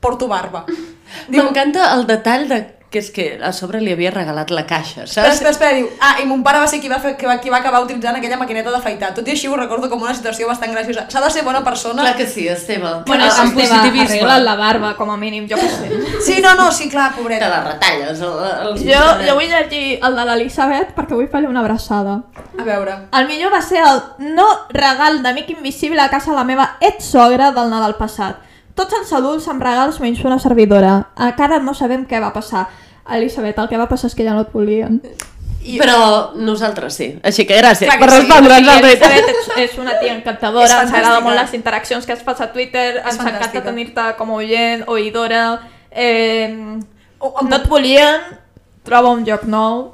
Porto barba. M'encanta el detall de que és que a sobre li havia regalat la caixa, saps? espera, espera, diu, ah, i mon pare va ser qui va, fer, qui va, qui va acabar utilitzant aquella maquineta d'afaitar. Tot i així ho recordo com una situació bastant graciosa. S'ha de ser bona persona. Clar que sí, Esteve. Bueno, amb Esteve, positivisme. arregla't la barba, com a mínim, jo què sé. Sí, no, no, sí, clar, pobreta. Te la retalles. El, el... Jo, jo vull llegir el de l'Elisabet perquè vull fer-li una abraçada. A veure. El millor va ser el no regal d'amic invisible a casa la meva ex-sogra del Nadal passat. Tots els adults amb regals menys una servidora. Encara no sabem què va passar. Elisabet, el que va passar és que ja no et volien. Però nosaltres sí. Així que gràcies Clar que per sí, respondre'ns, sí, és, és una tia encantadora, És ens agrada molt les interaccions que has fas a Twitter, ens encanta fantàstica. tenir-te com a oient, oïdora, eh, no et volien, troba un lloc nou,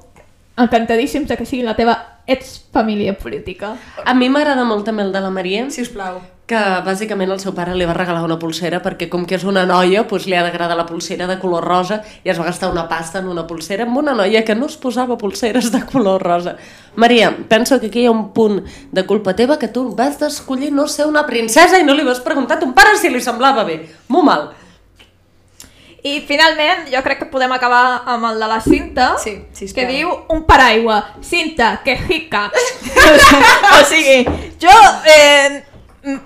encantadíssims de que sigui la teva ex-família política. A mi m'agrada molt també el de la Maria. Sisplau. Que bàsicament el seu pare li va regalar una pulsera perquè com que és una noia doncs li ha d'agradar la pulsera de color rosa i es va gastar una pasta en una pulsera amb una noia que no es posava pulseres de color rosa. Maria, penso que aquí hi ha un punt de culpa teva que tu vas d'escollir no ser una princesa i no li vas preguntar a ton pare si li semblava bé. Molt mal. I finalment, jo crec que podem acabar amb el de la Cinta, sí, sí, que diu un paraigua. Cinta, que jica. o sigui, jo eh,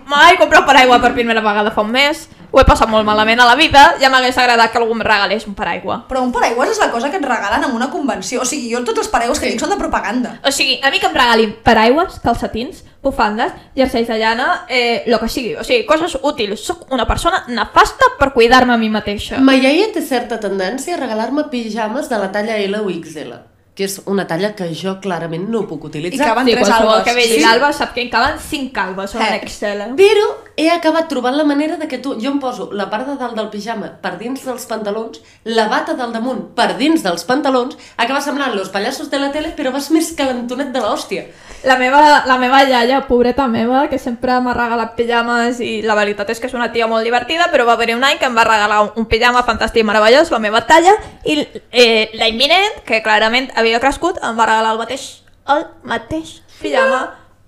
mai compro un paraigua per primera vegada fa un mes, ho he passat molt malament a la vida, ja m'hagués agradat que algú em regalés un paraigua. Però un paraigües és la cosa que et regalen en una convenció. O sigui, jo tots els paraigües que tinc són de propaganda. O sigui, a mi que em regalin paraigües, calcetins, bufandes, jerseis de llana, eh, lo que sigui. O sigui, coses útils. Soc una persona nefasta per cuidar-me a mi mateixa. Ma iaia té certa tendència a regalar-me pijames de la talla L o XL, que és una talla que jo clarament no puc utilitzar. sí, qualsevol que vegi l'Alba sap que en caben 5 calbes en Eh, Excel. Però he acabat trobant la manera de que tu, jo em poso la part de dalt del pijama per dins dels pantalons, la bata del damunt per dins dels pantalons, acaba semblant los pallassos de la tele, però vas més calentonet de l'hòstia. La meva, la meva iaia, pobreta meva, que sempre m'ha regalat pijames i la veritat és que és una tia molt divertida, però va haver un any que em va regalar un, un pijama fantàstic i meravellós, la meva talla, i eh, la imminent, que clarament havia crescut, em va regalar el mateix, el mateix pijama,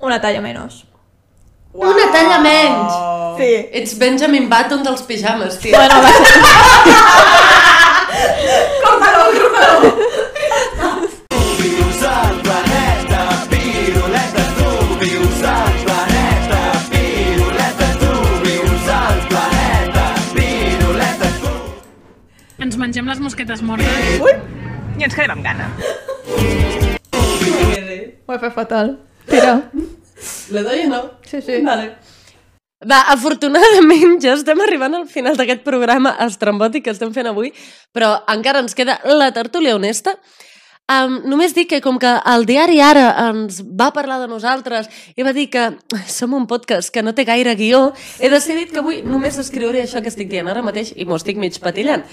una talla menys. Wow. Una talla menys! Sí. Ets Benjamin Button dels pijames, tia. Bueno, va ser... Tu Ens mengem les mosquetes mortes. Ui! I ens quedem amb gana. Ho he fet fatal. Tira. Le doy o no? Sí, sí. Vale. Va, afortunadament ja estem arribant al final d'aquest programa estrambòtic que estem fent avui, però encara ens queda la tertúlia honesta. Um, només dic que com que el diari Ara ens va parlar de nosaltres i va dir que som un podcast que no té gaire guió, he decidit que avui només escriuré això que estic dient ara mateix i m'ho estic mig patillant.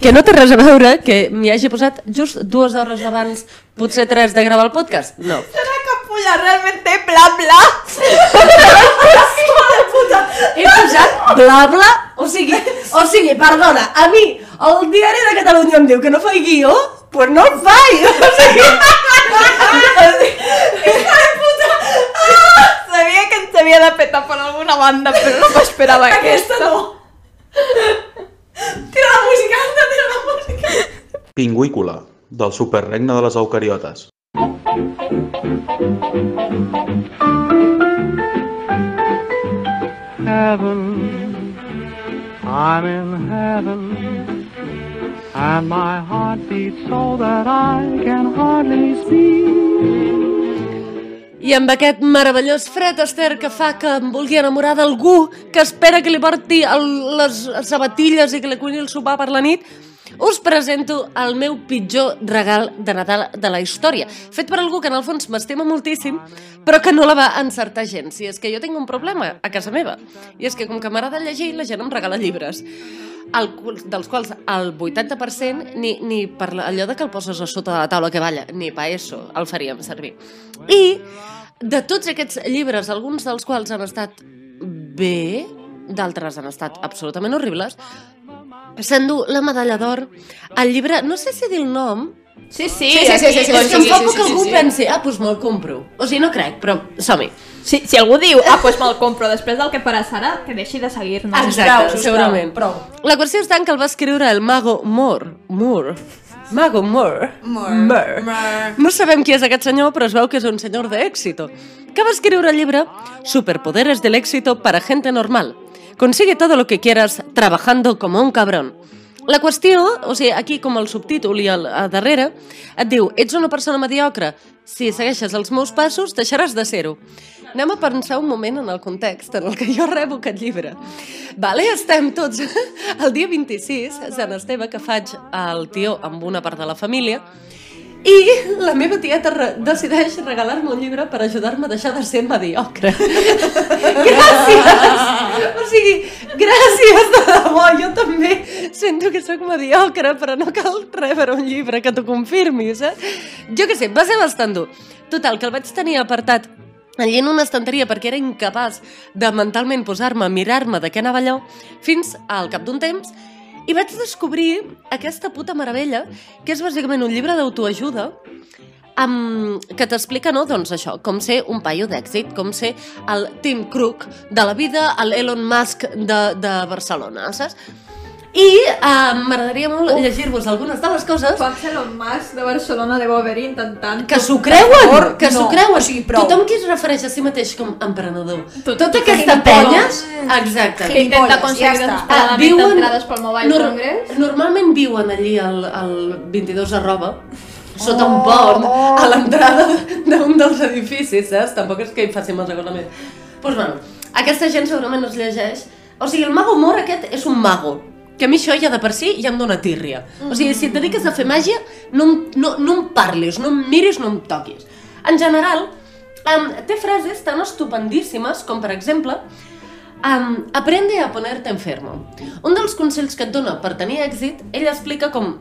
Que no té res a veure que m'hi hagi posat just dues hores abans, potser tres, de gravar el podcast. No. Serà que Pulla realment té bla bla? He posat bla bla, o sigui, o sigui, perdona, a mi el diari de Catalunya em diu que no faig guió, pues no el faig, o sigui... Sabia que ens havia de petar per alguna banda, però no m'esperava aquesta. Aquesta no. Tira la música, anda, tira la música. Pingüícola, del superregne de les eucariotes. heaven. I'm in heaven. And my heart beats so that I can hardly speak. I amb aquest meravellós fred, Esther, que fa que em vulgui enamorar d'algú que espera que li porti el, les sabatilles i que li cuini el sopar per la nit, us presento el meu pitjor regal de Nadal de la història, fet per algú que en el fons m'estima moltíssim, però que no la va encertar gens. I és que jo tinc un problema a casa meva, i és que com que m'agrada llegir, la gent em regala llibres, el, dels quals el 80% ni, ni per allò de que el poses a sota de la taula que balla, ni pa eso el faríem servir. I de tots aquests llibres, alguns dels quals han estat bé, d'altres han estat absolutament horribles, s'endú la medalla d'or. El llibre, no sé si dir el nom, Sí, sí, Sí, sí, sí, sí, sí, és que em sí, fa sí, por sí, que sí, algú sí. pensi, ah, doncs me'l compro. O sigui, no crec, però som-hi. Si, si algú diu, ah, doncs me'l compro després del que farà Sara, que deixi de seguir-nos. Exacte, segurament. La qüestió està en que el va escriure el mago Moore. Moore. Mago Moore. Moore. Moore. No sabem qui és aquest senyor, però es veu que és un senyor d'èxito, que va escriure el llibre Superpoderes del éxito para gente normal. Consigue todo lo que quieras trabajando como un cabrón. La qüestió, o sigui, aquí com el subtítol i al, a darrere, et diu, ets una persona mediocre, si segueixes els meus passos deixaràs de ser-ho. Anem a pensar un moment en el context en el que jo rebo aquest llibre. Vale, estem tots el dia 26, Sant Esteve, que faig el tió amb una part de la família, i la meva tieta re decideix regalar-me un llibre per ajudar-me a deixar de ser mediocre. gràcies! O sigui, gràcies de debò, jo també sento que sóc mediocre, però no cal rebre un llibre que t'ho confirmi, saps? Jo què sé, va ser bastant dur. Total, que el vaig tenir apartat allí en una estanteria perquè era incapaç de mentalment posar-me a mirar-me de què anava allò, fins al cap d'un temps i vaig descobrir aquesta puta meravella, que és bàsicament un llibre d'autoajuda amb, que t'explica, no, doncs això, com ser un paio d'èxit, com ser el Tim Cook de la vida, l'Elon Musk de, de Barcelona, saps? I uh, m'agradaria molt llegir-vos algunes de les coses... Com ser el mas de Barcelona de Boveri intentant... Que s'ho creuen, que s'ho no, creuen. o sigui, prou. Tothom que es refereix a si mateix com emprenedor. Tot- Tota aquesta penya... Exacte. Que intenta aconseguir ja està. desesperadament entrades pel Mobile nor- Congress. Normalment viuen allí al, al 22 arroba, sota un pont, oh. a l'entrada d'un dels edificis, saps? Tampoc és que hi faci massa cosa més. Doncs pues, bueno, aquesta gent segurament es llegeix... O sigui, el mago mor aquest és un mago, que a mi això ja de per si ja em dóna tírria. O sigui, si et dediques a fer màgia, no, no, no em parlis, no em miris, no em toquis. En general, um, té frases tan estupendíssimes com, per exemple, um, aprende a ponerte enfermo. Un dels consells que et dona per tenir èxit, ell explica com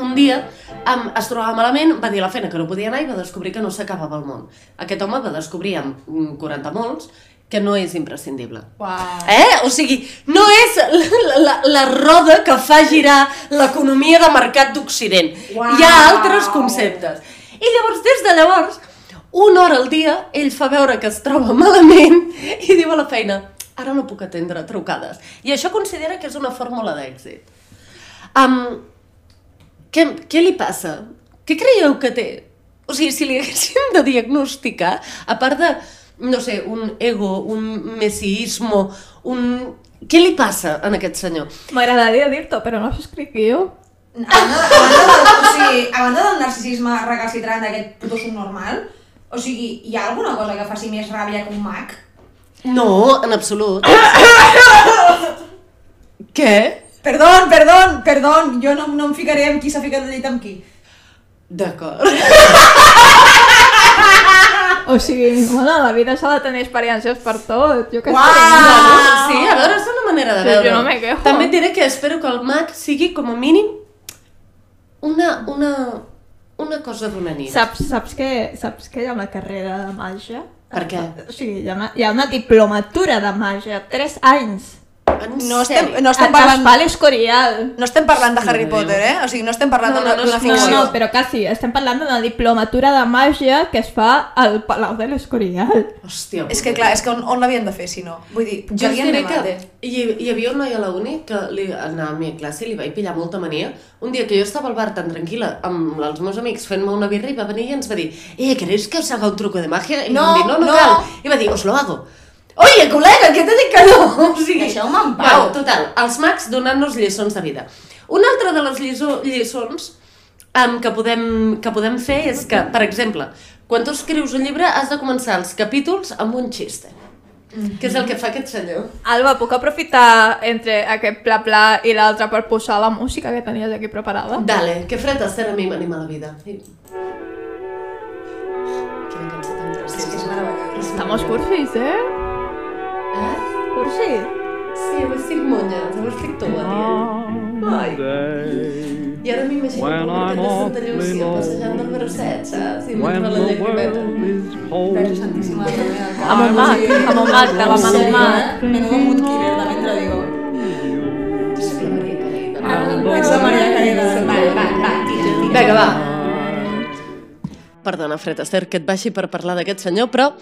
un dia um, es trobava malament, va dir a la feina que no podia anar i va descobrir que no s'acabava el món. Aquest home va descobrir amb mm, 40 molts que no és imprescindible. Uau. Eh? O sigui, no és la, la, la roda que fa girar l'economia de mercat d'Occident. Uau. Hi ha altres conceptes. I llavors, des de llavors, una hora al dia, ell fa veure que es troba malament i diu a la feina, ara no puc atendre trucades. I això considera que és una fórmula d'èxit. Um, què, què li passa? Què creieu que té? O sigui, si li haguéssim de diagnosticar, a part de, no sé, un ego, un messiismo, un... Què li passa en aquest senyor? M'agradaria dir-t'ho, però no s'escric jo. A banda, a, banda del, o sigui, a banda del narcisisme recalcitrant d'aquest puto subnormal, o sigui, hi ha alguna cosa que faci més ràbia que un mag? No, en absolut. Què? Perdó, perdó, perdó, jo no, no em ficaré amb qui s'ha ficat de llit amb qui. D'acord. O sigui, bueno, la vida s'ha de tenir experiències per tot, jo què Uau! sé. Sí, a veure, és una manera de Sí, veure. jo no me quejo. També et diré que espero que el mag sigui com a mínim una, una, una cosa d'una nit. Saps, saps, que, saps que hi ha una carrera de màgia? Per què? O sigui, hi ha una, hi ha una diplomatura de màgia, 3 anys. No estem, no estem parlant... fa l'Escorial. No estem parlant de Harry Potter, eh? O sigui, no estem parlant No, no, d'una no, d'una no, No, ficció. no, però quasi. Estem parlant d'una diplomatura de màgia que es fa al Palau de l'Escorial. Hòstia, És que clar, és que on, on l'havien de fer si no? Vull dir, Jo us diré de que mate. hi, hi havia un noi a la uni que li, en la meva classe li vaig pillar molta mania. Un dia que jo estava al bar tan tranquil·la amb els meus amics fent-me una birra i va venir i ens va dir eh, ¿queréis que os haga un truco de magia? I No, vam dir, no, no, no. cal. I va dir, os lo hago. Oye, col·lega, què t'he dit que no? O sigui, Deixeu-me en pau. Bueno, total, els mags donant-nos lliçons de vida. Una altra de les lliço, lliçons um, que, podem, que podem fer és que, per exemple, quan tu escrius un llibre has de començar els capítols amb un xiste. Que és el que fa aquest senyor. Alba, puc aprofitar entre aquest pla pla i l'altre per posar la música que tenies aquí preparada? Dale, que fred estar a mi m'anima la vida. Sí. Quina cançó tan És que és meravellós. Estamos cursis, eh? Cursi. Sí, avui estic monya, avui estic tova, tia. Ai. I ara m'imagino When com I'm de Santa Llúcia passejant del bracet, saps? I mentre la the llagrimeta. Verge Santíssima de del Carme. Amb un mag, amb un mag, de la mà d'un mag. Menudo killer, també te digo. Jo soc la Maria Carey. Ets la Maria de... Va, va, va, tira, tira. Vinga, va. Perdona, Fred Astaire, que et baixi per parlar d'aquest senyor, però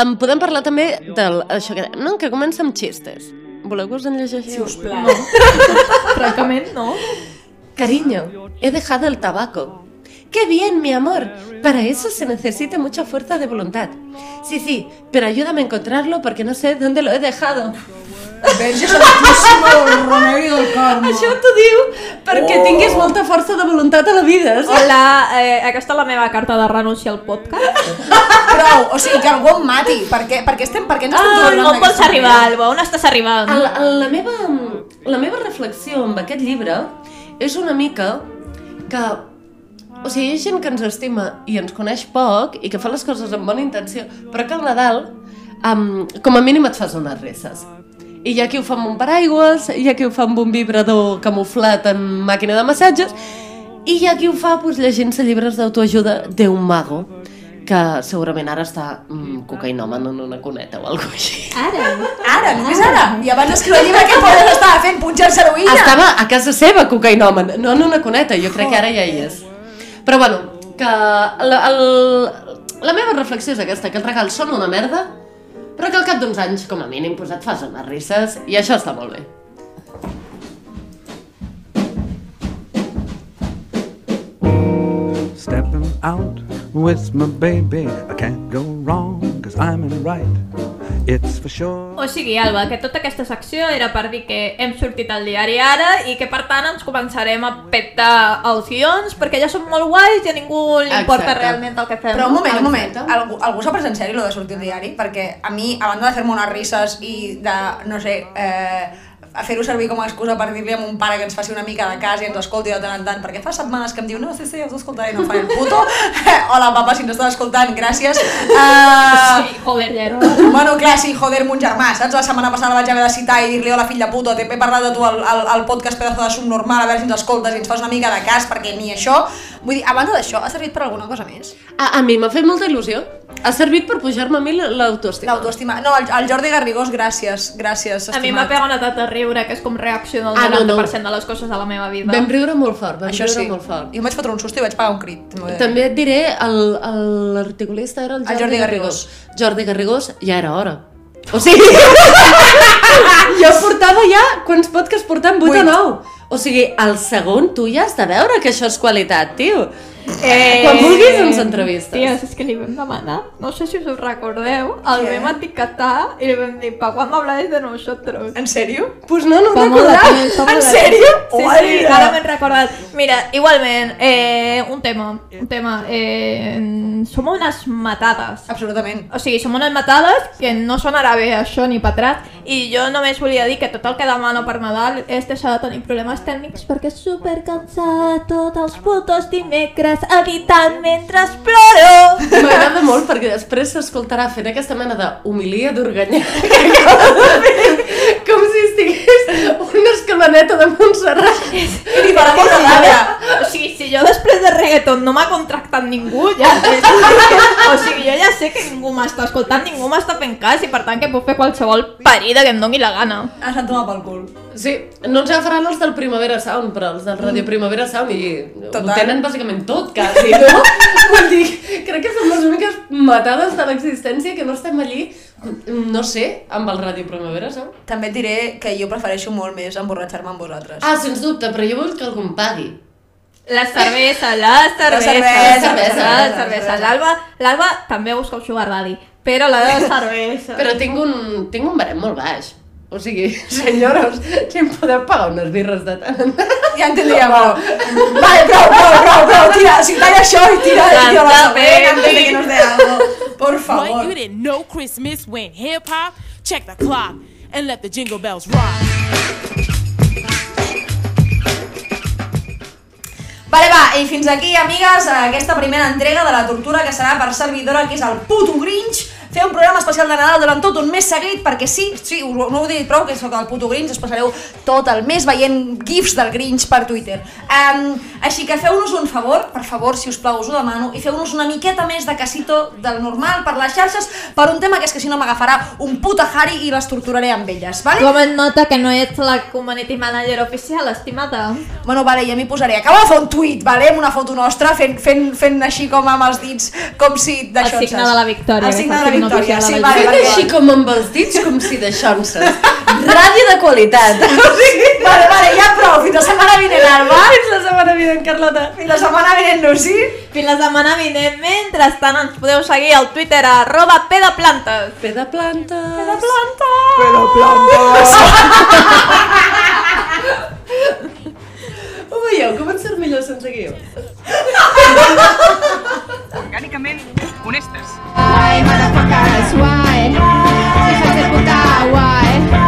en podem parlar també del... Això que, no, que comença amb xistes. Voleu que us en llegeixi? Si us plau. No. Francament, no. Cariño, he dejado el tabaco. ¡Qué bien, mi amor! Para eso se necesita mucha fuerza de voluntad. Sí, sí, pero ayúdame a encontrarlo porque no sé dónde lo he dejado. Verge Santíssimo, remei del Carme. Això t'ho diu perquè Oh. tinguis molta força de voluntat a la vida. saps? Hola, eh, aquesta és la meva carta de renúncia al podcast. Prou, o sigui, que algú em mati. Per què, per què, estem, per què ens estem Ah, on vols arribar, Alba? On estàs arribant? La, la, meva, la meva reflexió amb aquest llibre és una mica que... O sigui, hi ha gent que ens estima i ens coneix poc i que fa les coses amb bona intenció, però que al Nadal, um, com a mínim et fas unes resses. I hi ha qui ho fa amb un paraigües, hi ha qui ho fa amb un vibrador camuflat en màquina de massatges, i hi ha qui ho fa pues, llegint-se llibres d'autoajuda d'un mago, que segurament ara està mm, cocaïnòmen en una cuneta o alguna així. Ara? Ara, només ara. I abans d'escriure el llibre, què podies estar fent? Punxar-se heroïna? Estava a casa seva, cocaïnòmen, no en una cuneta, jo crec que ara ja hi és. Però bueno, que la, el, la meva reflexió és aquesta, que els regals són una merda, però que al cap d'uns anys, com a mínim, pues, et fas unes risses i això està molt bé. Stepping out with my baby, I can't go wrong, cause I'm in right. It's for sure. O sigui, Alba, que tota aquesta secció era per dir que hem sortit al diari ara i que per tant ens començarem a petar els guions perquè ja són molt guais i a ningú li importa Exacte. realment el que fem. Però un moment, un moment. Algú, algú s'ha pres en sèrio lo de sortir al diari? Perquè a mi, a banda de fer-me unes risses i de, no sé, eh, a fer-ho servir com a excusa per dir-li a mon pare que ens faci una mica de cas i ens escolti de tant en tant, perquè fa setmanes que em diu no, sí, sí, us escoltaré, no faré el puto. Hola, papa, si ens estàs escoltant, gràcies. Uh, Sí, joder, ja era. Bueno, clar, sí, joder, mon germà, saps? La setmana passada vaig haver de citar i dir-li hola, fill de puta, t'he he parlat de tu al, al, al podcast pedazo de subnormal, a veure si ens escoltes i ens fas una mica de cas, perquè ni això... Vull dir, a banda d'això, ha servit per alguna cosa més? A, a mi m'ha fet molta il·lusió. Ha servit per pujar-me a mi l'autoestima. L'autoestima. No, el, el Jordi Garrigós, gràcies, gràcies, A mi m'ha estimat. pegat una tata a riure, que és com reacciona al Ah, no, no. 90% de les coses de la meva vida. Vam riure molt fort, vam Això riure sí. molt fort. Jo em vaig fotre un susto i vaig pagar un crit. També et diré, el- el- l'articulista era el Jordi, Jordi Garrigós. Jordi Garrigós ja era hora. O sigui, jo portava ja, quants podcasts portem? 8 o Vuit. 9. O sigui, al segon tu ja has de veure que això és qualitat, tio. Eh, Quan vulguis ens entrevistes. Ties, és que li vam demanar, no sé si us ho recordeu, el Què? vam etiquetar i li vam dir, pa quan habláis de nosotros? En sèrio? Pues no, no de recordava. En sèrio? Sí, sí, Hola! ara m'he recordat. Mira, igualment, eh, un tema, un tema, eh, som unes matades. Absolutament. O sigui, som unes matades que no sonarà bé això ni patràs i jo només volia dir que tot el que demano per Nadal és deixar de tenir problemes tècnics perquè és super cansada tots els putos dimecres editant mentre ploro. M'agrada molt perquè després s'escoltarà fent aquesta mena d'organyà de fer, com si estigués una escaloneta de Montserrat. I li farà molta ràbia. O sigui, si jo després de reggaeton no m'ha contractat ningú, ja... o sigui, jo ja sé que ningú m'està escoltant, ningú m'està fent cas i per tant que puc fer qualsevol parida que em doni la gana. Has anat tomar pel cul. Sí, no ens agafaran els del Primavera Sound, però els del Radio Primavera Sound i Total. ho tenen bàsicament tot, quasi, no? Vull dir, crec que som les úniques matades de l'existència que no estem allí, no sé, amb el Radio Primavera Sound. També et diré que jo prefereixo molt més emborratxar-me amb vosaltres. Ah, sens dubte, però jo vull que algú em pagui. La cervesa, la cervesa, la cervesa, la la cervesa. L'Alba, l'Alba també busca un sugar daddy, però la de cervesa. Però tinc un, tinc un barem molt baix. O sigui, senyores, si em podeu pagar unes birres de tant en tant. Ja entendria, però... Vale, prou, prou, prou, prou, tira, si talla això i tira, i tira la antes de que nos dé algo. Por What? favor. You didn't know Christmas went hip hop? Check the clock and let the jingle bells rock. Vale, va, i fins aquí, amigues, aquesta primera entrega de la tortura que serà per servidora, que és el puto Grinch. Fer un programa especial de Nadal durant tot un mes seguit, perquè sí, sí, no ho he dit prou, que sóc el puto Grinch, us passareu tot el mes veient gifs del Grinch per Twitter. Um, així que feu-nos un favor, per favor, si us plau, us ho demano, i feu-nos una miqueta més de casito del normal per les xarxes, per un tema que és que si no m'agafarà un puta Harry i les torturaré amb elles, vale? Com et nota que no ets la community manager oficial, estimada? Bueno, vale, ja m'hi posaré. Acabo de fer un tuit, vale, amb una foto nostra, fent, fent, fent així com amb els dits, com si El d'això... signe de la victòria. El signe de la signe victòria, sí, vale, perquè... Així com amb els dits, com si d'aixonses. Ràdio de qualitat. Vale, vale, ja prou, fins la setmana vinent, Alba. Fins la setmana vinent, Carlota. Fins la setmana vinent, Lucy. Fins la setmana vinent. Mentrestant ens podeu seguir al Twitter a arroba pedaplantes. Pedaplantes. Pedaplantes. Pedaplantes. guió? Com et surt millor sense guió? Orgànicament honestes. Why, motherfuckers, why? Hijas de puta, why?